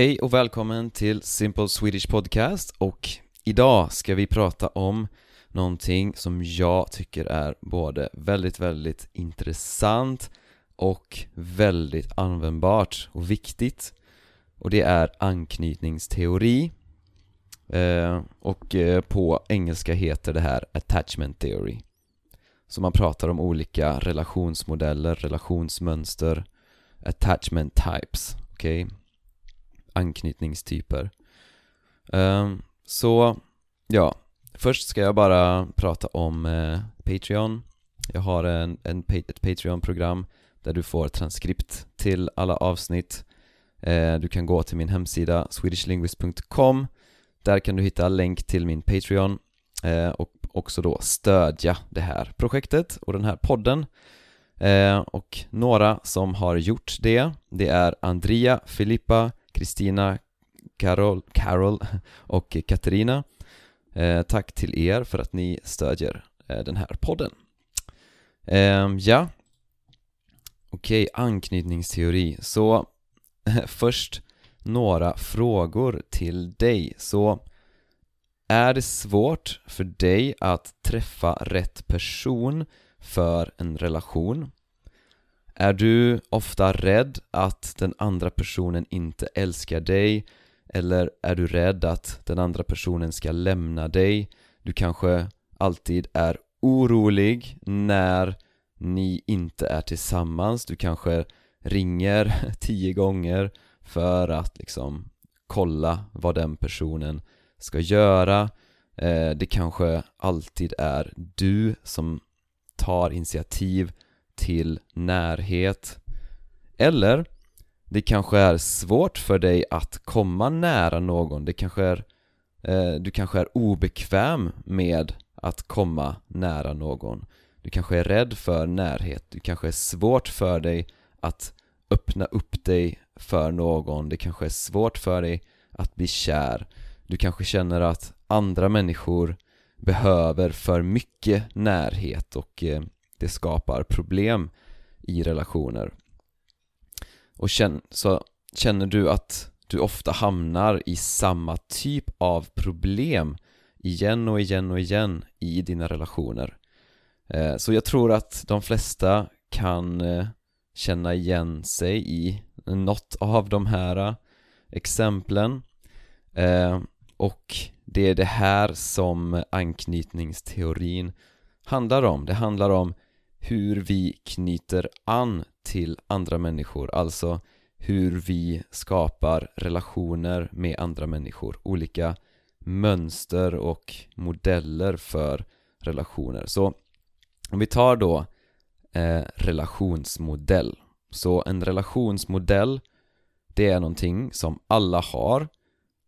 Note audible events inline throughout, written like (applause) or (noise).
Hej och välkommen till Simple Swedish Podcast och idag ska vi prata om någonting som jag tycker är både väldigt, väldigt intressant och väldigt användbart och viktigt och det är anknytningsteori eh, och eh, på engelska heter det här attachment theory så man pratar om olika relationsmodeller, relationsmönster, attachment types, okej? Okay? Anknytningstyper. Um, så, ja. Först ska jag bara prata om eh, Patreon. Jag har en, en, ett Patreon-program där du får transkript till alla avsnitt. Eh, du kan gå till min hemsida swedishlinguist.com Där kan du hitta länk till min Patreon eh, och också då stödja det här projektet och den här podden eh, och några som har gjort det det är Andrea, Filippa, Kristina, Carol, Carol och Katarina. Eh, Tack till er för att ni stödjer eh, den här podden. Ehm, ja. Okej, okay, anknytningsteori. Så (laughs) först några frågor till dig. Så är det svårt för dig att träffa rätt person för en relation? Är du ofta rädd att den andra personen inte älskar dig? Eller är du rädd att den andra personen ska lämna dig? Du kanske alltid är orolig när ni inte är tillsammans Du kanske ringer (laughs) tio gånger för att liksom kolla vad den personen ska göra eh, Det kanske alltid är du som tar initiativ till närhet. Eller det kanske är svårt för dig att komma nära någon. Det kanske är eh, Du kanske är obekväm med att komma nära någon. Du kanske är rädd för närhet. Du kanske är svårt för dig att öppna upp dig för någon. Det kanske är svårt för dig att bli kär. Du kanske känner att andra människor behöver för mycket närhet och eh, det skapar problem i relationer. Och känn, så känner du att du ofta hamnar i samma typ av problem igen och igen och igen i dina relationer? Eh, så jag tror att de flesta kan eh, känna igen sig i något av de här eh, exemplen. Och det är det här som anknytningsteorin handlar om. Det handlar om hur vi knyter an till andra människor, alltså hur vi skapar relationer med andra människor, olika mönster och modeller för relationer. Så om vi tar då eh, relationsmodell. Så en relationsmodell, det är någonting som alla har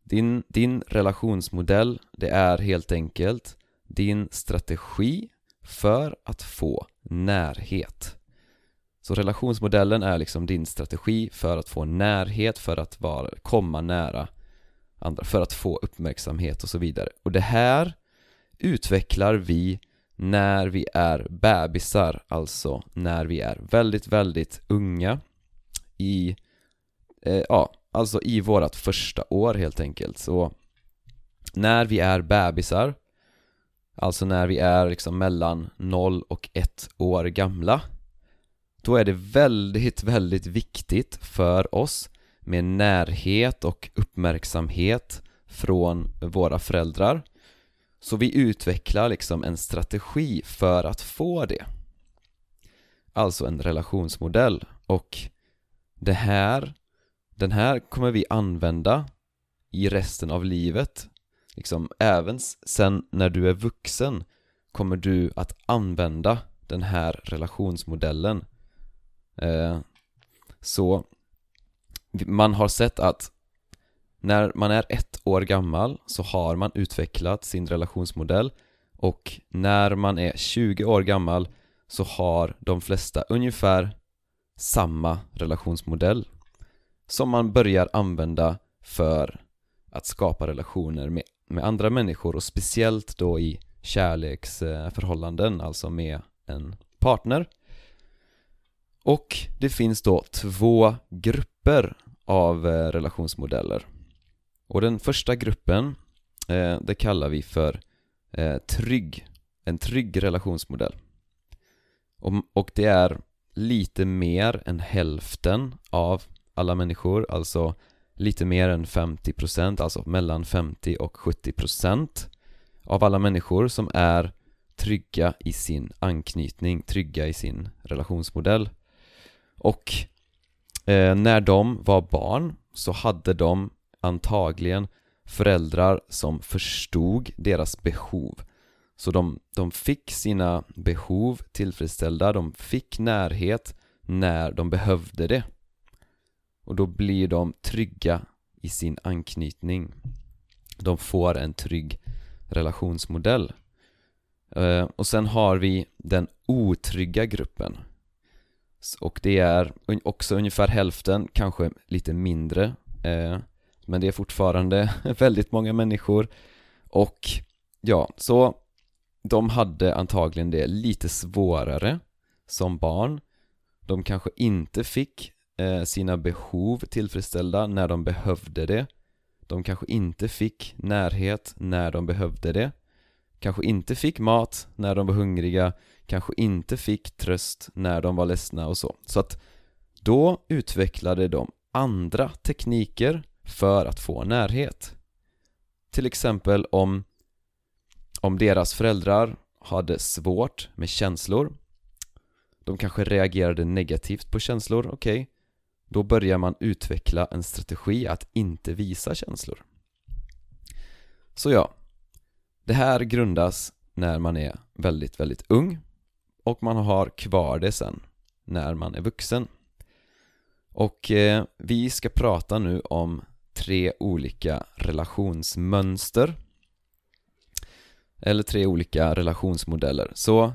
din, din relationsmodell, det är helt enkelt din strategi för att få närhet. Så relationsmodellen är liksom din strategi för att få närhet, för att vara, komma nära andra, för att få uppmärksamhet och så vidare. Och det här utvecklar vi när vi är bebisar, alltså när vi är väldigt, väldigt unga i, eh, ja, Alltså i vårat första år helt enkelt så När vi är bebisar Alltså när vi är liksom mellan 0 och 1 år gamla. Då är det väldigt, väldigt viktigt för oss med närhet och uppmärksamhet från våra föräldrar. Så vi utvecklar liksom en strategi för att få det. Alltså en relationsmodell. Och det här den här kommer vi använda i resten av livet liksom även sen när du är vuxen kommer du att använda den här relationsmodellen. Eh, så man har sett att när man är ett år gammal så har man utvecklat sin relationsmodell och när man är 20 år gammal så har de flesta ungefär samma relationsmodell som man börjar använda för att skapa relationer med, med andra människor och speciellt då i kärleksförhållanden, alltså med en partner och det finns då två grupper av eh, relationsmodeller. Och den första gruppen, eh, det kallar vi för eh, trygg, en trygg relationsmodell. Och det är lite mer än hälften av alla människor, alltså lite mer än 50%, alltså mellan 50 och 70% av alla människor som är trygga i sin anknytning, trygga i sin relationsmodell. Och eh, när de var barn så hade de antagligen föräldrar som förstod deras behov. Så de, de fick sina behov tillfredsställda, de fick närhet när de behövde det. Och då blir de trygga i sin anknytning. De får en trygg relationsmodell. Eh, och sen har vi den otrygga gruppen. Och det är också ungefär hälften, kanske lite mindre. Eh, men det är fortfarande (laughs) väldigt många människor. Och ja, så de hade antagligen det lite svårare som barn. De kanske inte fick Eh, sina behov tillfredsställda när de behövde det. De kanske inte fick närhet när de behövde det. Kanske inte fick mat när de var hungriga. Kanske inte fick tröst när de var ledsna och så. Så att då utvecklade de andra tekniker för att få närhet. Till exempel om om deras föräldrar hade svårt med känslor De kanske reagerade negativt på känslor, okej okay. Då börjar man utveckla en strategi att inte visa känslor. Så ja Det här grundas när man är väldigt, väldigt ung och man har kvar det sen när man är vuxen. Och eh, vi ska prata nu om tre olika relationsmönster. Eller tre olika relationsmodeller. Så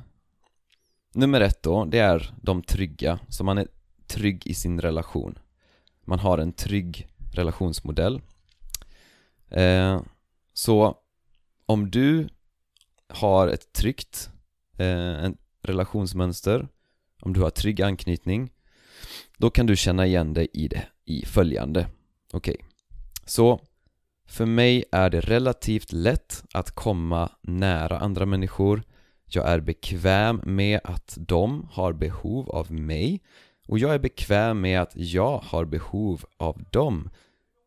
nummer ett då, det är de trygga, så man är trygg i sin relation. Man har en trygg relationsmodell. Eh, så om du har ett tryggt eh, en relationsmönster, om du har trygg anknytning, då kan du känna igen dig i det i följande. Okej, okay. så för mig är det relativt lätt att komma nära andra människor Jag är bekväm med att de har behov av mig och jag är bekväm med att jag har behov av dem.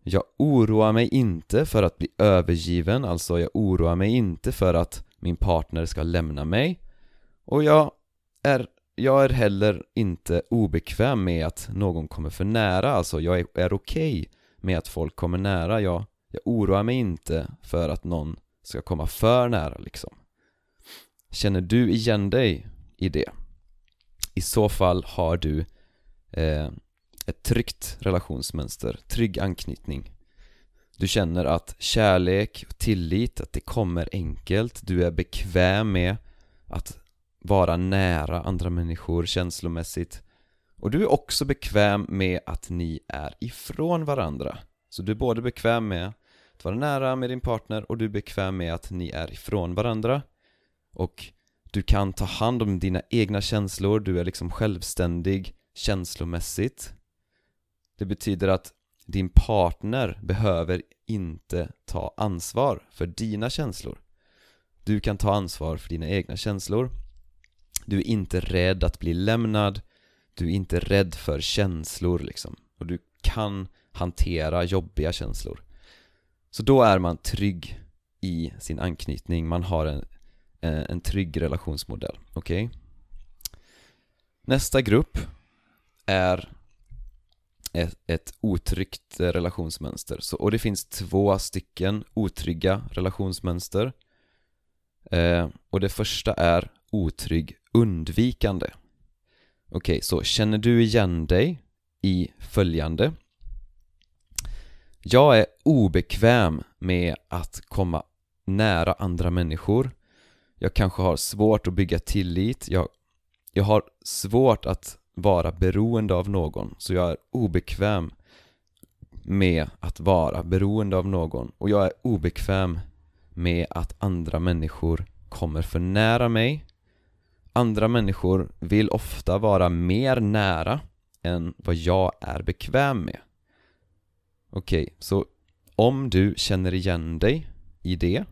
Jag oroar mig inte för att bli övergiven, alltså jag oroar mig inte för att min partner ska lämna mig. Och jag är, jag är heller inte obekväm med att någon kommer för nära, alltså jag är, är okej okay med att folk kommer nära, jag jag oroar mig inte för att någon ska komma för nära liksom. Känner du igen dig i det? I så fall har du eh, ett tryggt relationsmönster, trygg anknytning. Du känner att kärlek och tillit, att det kommer enkelt. Du är bekväm med att vara nära andra människor känslomässigt. Och du är också bekväm med att ni är ifrån varandra. Så du är både bekväm med att vara nära med din partner och du är bekväm med att ni är ifrån varandra. Och du kan ta hand om dina egna känslor, du är liksom självständig känslomässigt. Det betyder att din partner behöver inte ta ansvar för dina känslor. Du kan ta ansvar för dina egna känslor. Du är inte rädd att bli lämnad. Du är inte rädd för känslor liksom. Och du kan hantera jobbiga känslor. Så då är man trygg i sin anknytning, man har en, eh, en trygg relationsmodell, okej? Okay? Nästa grupp är ett, ett otryggt relationsmönster, så, och det finns två stycken otrygga relationsmönster. Eh, Och det första är otrygg undvikande. Okej, okay, så känner du igen dig i följande? Jag är obekväm med att komma nära andra människor. Jag kanske har svårt att bygga tillit. Jag, jag har svårt att vara beroende av någon. Så jag är obekväm med att vara beroende av någon. Och jag är obekväm med att andra människor kommer för nära mig. Andra människor vill ofta vara mer nära än vad jag är bekväm med. Okej, okay, så om du känner igen dig i det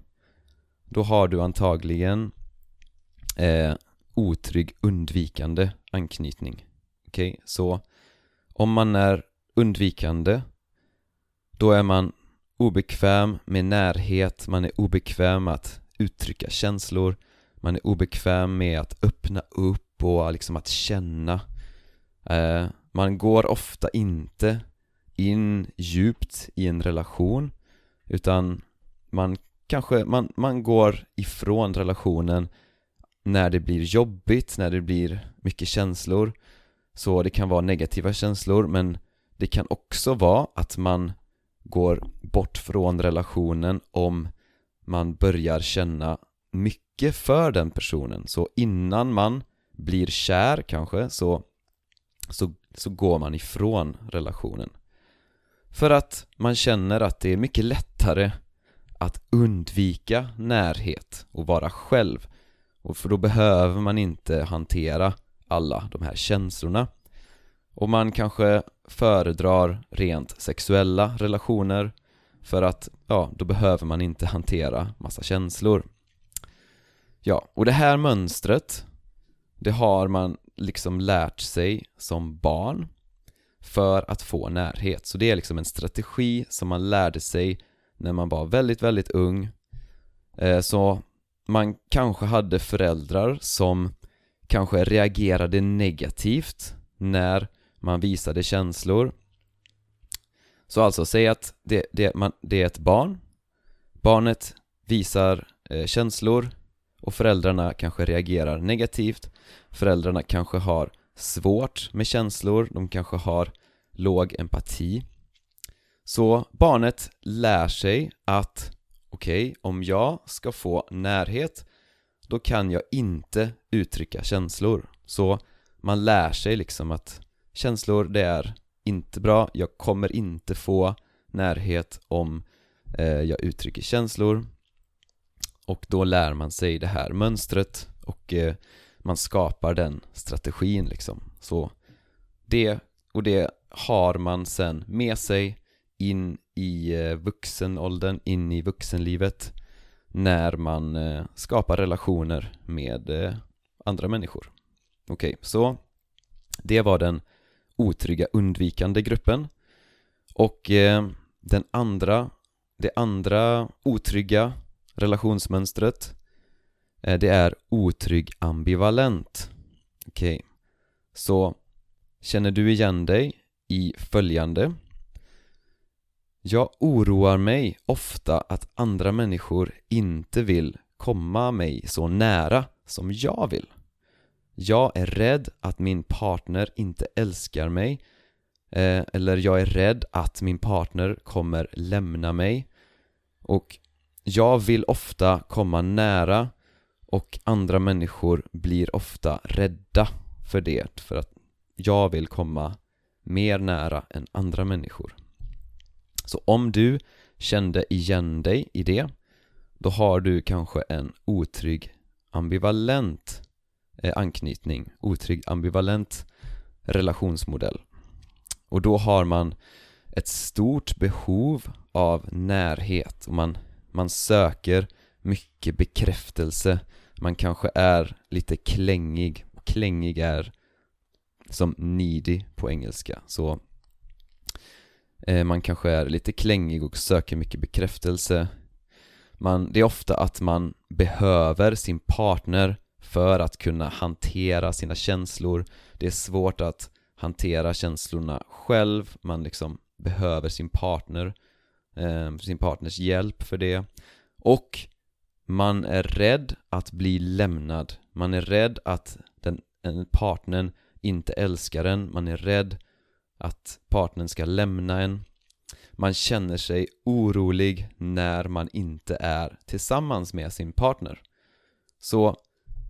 Då har du antagligen eh, otrygg undvikande anknytning. Okej, okay, så om man är undvikande Då är man obekväm med närhet, man är obekväm med att uttrycka känslor Man är obekväm med att öppna upp och liksom att känna. Eh, Man går ofta inte in djupt i en relation Utan man kanske, man, man går ifrån relationen när det blir jobbigt, när det blir mycket känslor. Så det kan vara negativa känslor men det kan också vara att man går bort från relationen om man börjar känna mycket för den personen. Så innan man blir kär kanske så, så, så går man ifrån relationen. För att man känner att det är mycket lättare att undvika närhet och vara själv. Och för då behöver man inte hantera alla de här känslorna. Och man kanske föredrar rent sexuella relationer för att, ja, då behöver man inte hantera massa känslor. Ja, och det här mönstret det har man liksom lärt sig som barn för att få närhet. Så det är liksom en strategi som man lärde sig när man var väldigt, väldigt ung. Eh, så man kanske hade föräldrar som kanske reagerade negativt när man visade känslor. Så alltså, säg att det, det, man, det är ett barn. Barnet visar eh, känslor och föräldrarna kanske reagerar negativt. Föräldrarna kanske har svårt med känslor, de kanske har låg empati. Så barnet lär sig att okej, okay, om jag ska få närhet då kan jag inte uttrycka känslor. Så man lär sig liksom att känslor, det är inte bra, jag kommer inte få närhet om eh, jag uttrycker känslor. Och då lär man sig det här mönstret och eh, man skapar den strategin liksom. Så det, och det har man sen med sig in i eh, vuxenåldern, in i vuxenlivet när man eh, skapar relationer med eh, andra människor. Okej, okay, så det var den otrygga undvikande gruppen. Och eh, den andra, det andra otrygga relationsmönstret det är otrygg ambivalent. Okej, okay. så känner du igen dig i följande? Jag oroar mig ofta att andra människor inte vill komma mig så nära som jag vill. Jag är rädd att min partner inte älskar mig eh, Eller jag är rädd att min partner kommer lämna mig. Och jag vill ofta komma nära och andra människor blir ofta rädda för det för att jag vill komma mer nära än andra människor. Så om du kände igen dig i det då har du kanske en otrygg ambivalent eh, anknytning, otrygg ambivalent relationsmodell. Och då har man ett stort behov av närhet och man man söker mycket bekräftelse. Man kanske är lite klängig. Och klängig är som needy på engelska. Så Eh, man kanske är lite klängig och söker mycket bekräftelse. Man, Det är ofta att man behöver sin partner för att kunna hantera sina känslor. Det är svårt att hantera känslorna själv, man liksom behöver sin partner eh, sin partners hjälp för det. Och man är rädd att bli lämnad. Man är rädd att den, partnern inte älskar en. Man är rädd att partnern ska lämna en. Man känner sig orolig när man inte är tillsammans med sin partner. Så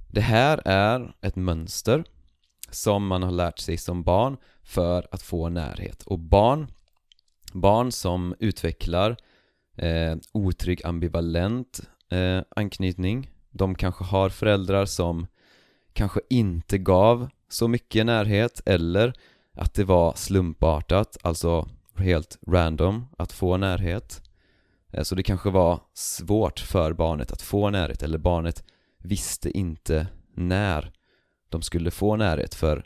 det här är ett mönster som man har lärt sig som barn för att få närhet. Och barn barn som utvecklar eh, otrygg ambivalent eh, anknytning De kanske har föräldrar som kanske inte gav så mycket närhet eller att det var slumpartat, alltså helt random att få närhet eh, Så det kanske var svårt för barnet att få närhet eller barnet visste inte när de skulle få närhet för,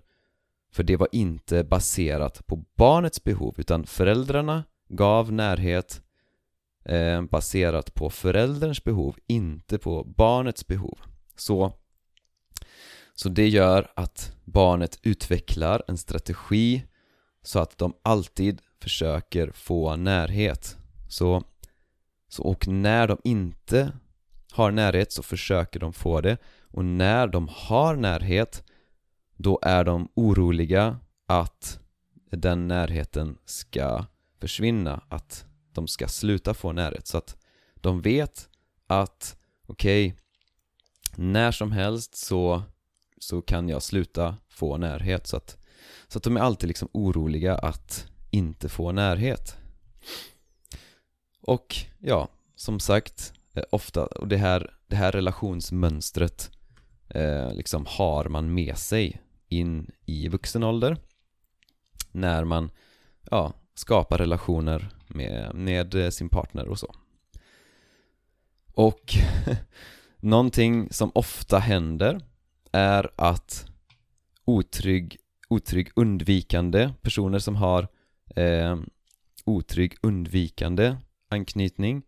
för det var inte baserat på barnets behov utan föräldrarna gav närhet eh, baserat på förälderns behov, inte på barnets behov. Så, så det gör att barnet utvecklar en strategi så att de alltid försöker få närhet. Så så, och när de inte har närhet så försöker de få det och när de har närhet då är de oroliga att den närheten ska försvinna, att de ska sluta få närhet så att de vet att okej, okay, när som helst så, så kan jag sluta få närhet. Så att, så att de är alltid liksom oroliga att inte få närhet. Och ja, som sagt, eh, ofta, och det här, det här relationsmönstret eh, liksom har man med sig in i vuxen ålder. När man ja, skapar relationer med, med eh, sin partner och så. Och (laughs) någonting som ofta händer är att otrygg, otrygg undvikande personer som har eh, otrygg undvikande anknytning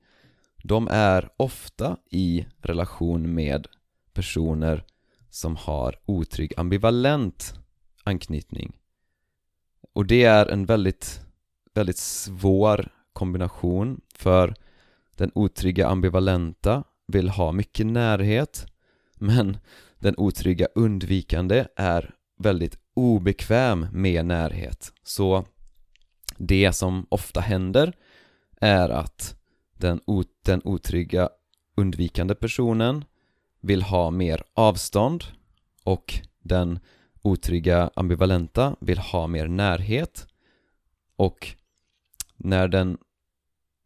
De är ofta i relation med personer som har otrygg ambivalent anknytning. Och det är en väldigt, väldigt svår kombination för den otrygga ambivalenta vill ha mycket närhet men den otrygga undvikande är väldigt obekväm med närhet. Så det som ofta händer är att den, den otrygga undvikande personen vill ha mer avstånd och den otrygga ambivalenta vill ha mer närhet. Och när den,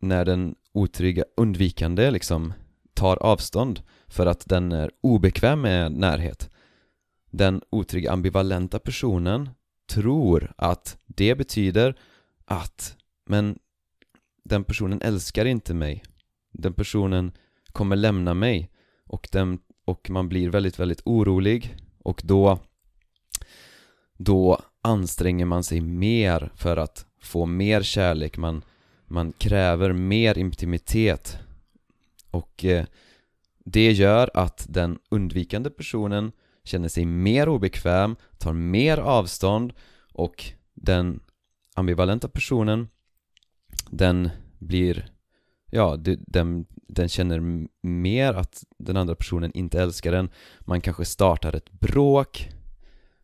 när den otrygga undvikande liksom tar avstånd för att den är obekväm med närhet. Den otrygga ambivalenta personen tror att det betyder att men den personen älskar inte mig. Den personen kommer lämna mig och, den, och man blir väldigt, väldigt orolig och då då anstränger man sig mer för att få mer kärlek, man, man kräver mer intimitet och eh, det gör att den undvikande personen känner sig mer obekväm, tar mer avstånd och den ambivalenta personen den blir, ja, den, den känner mer att den andra personen inte älskar den. Man kanske startar ett bråk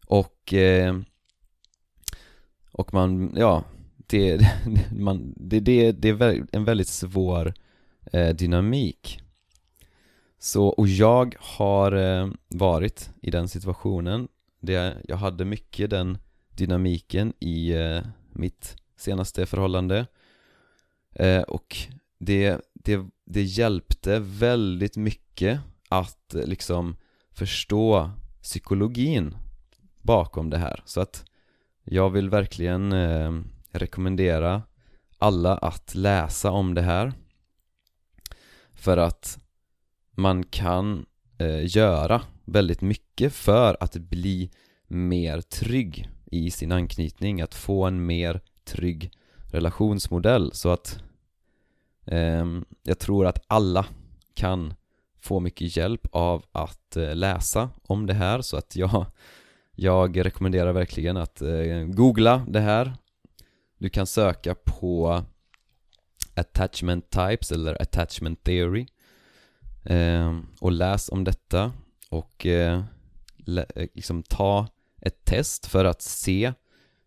och eh, och man, ja, det, (laughs) man, det, det, det är en väldigt svår eh, dynamik. Så, och jag har eh, varit i den situationen det, Jag hade mycket den dynamiken i eh, mitt senaste förhållande. Eh, och det, det, det hjälpte väldigt mycket att liksom förstå psykologin bakom det här. Så att jag vill verkligen eh, rekommendera alla att läsa om det här. För att man kan eh, göra väldigt mycket för att bli mer trygg i sin anknytning, att få en mer trygg relationsmodell. Så att eh, jag tror att alla kan få mycket hjälp av att eh, läsa om det här. Så att jag, jag rekommenderar verkligen att eh, googla det här. Du kan söka på attachment types eller attachment theory. eh, Ehm, och läs om detta och eh, eh, liksom ta ett test för att se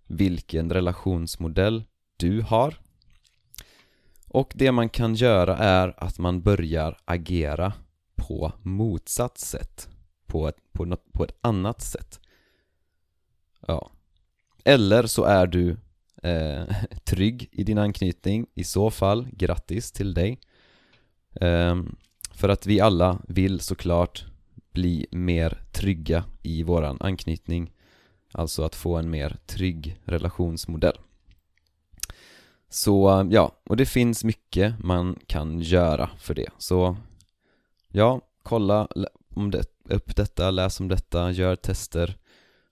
vilken relationsmodell du har. Och det man kan göra är att man börjar agera på motsatt sätt på ett, på, något, på ett annat sätt. Ja. Eller så är du eh, (laughs) trygg i din anknytning. I så fall, grattis till dig. Eh, för att vi alla vill såklart bli mer trygga i våran anknytning. Alltså att få en mer trygg relationsmodell. Så ja, och det finns mycket man kan göra för det. Så ja, kolla om det, upp detta, läs om detta, gör tester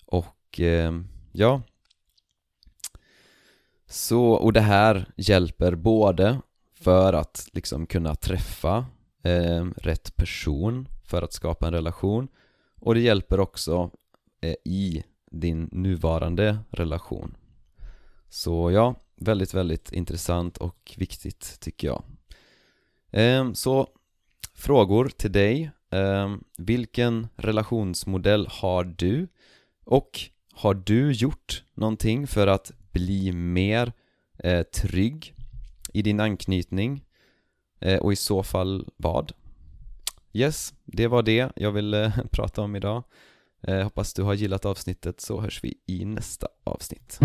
och eh, ja. Så, och det här hjälper både för att liksom kunna träffa eh, rätt person för att skapa en relation och det hjälper också eh, i din nuvarande relation Så ja, väldigt, väldigt intressant och viktigt tycker jag eh, Så frågor till dig eh, Vilken relationsmodell har du? Och har du gjort någonting för att bli mer eh, trygg i din anknytning? Eh, och i så fall vad? Yes, det var det jag ville (laughs) prata om idag eh, Hoppas du har gillat avsnittet så hörs vi i nästa avsnitt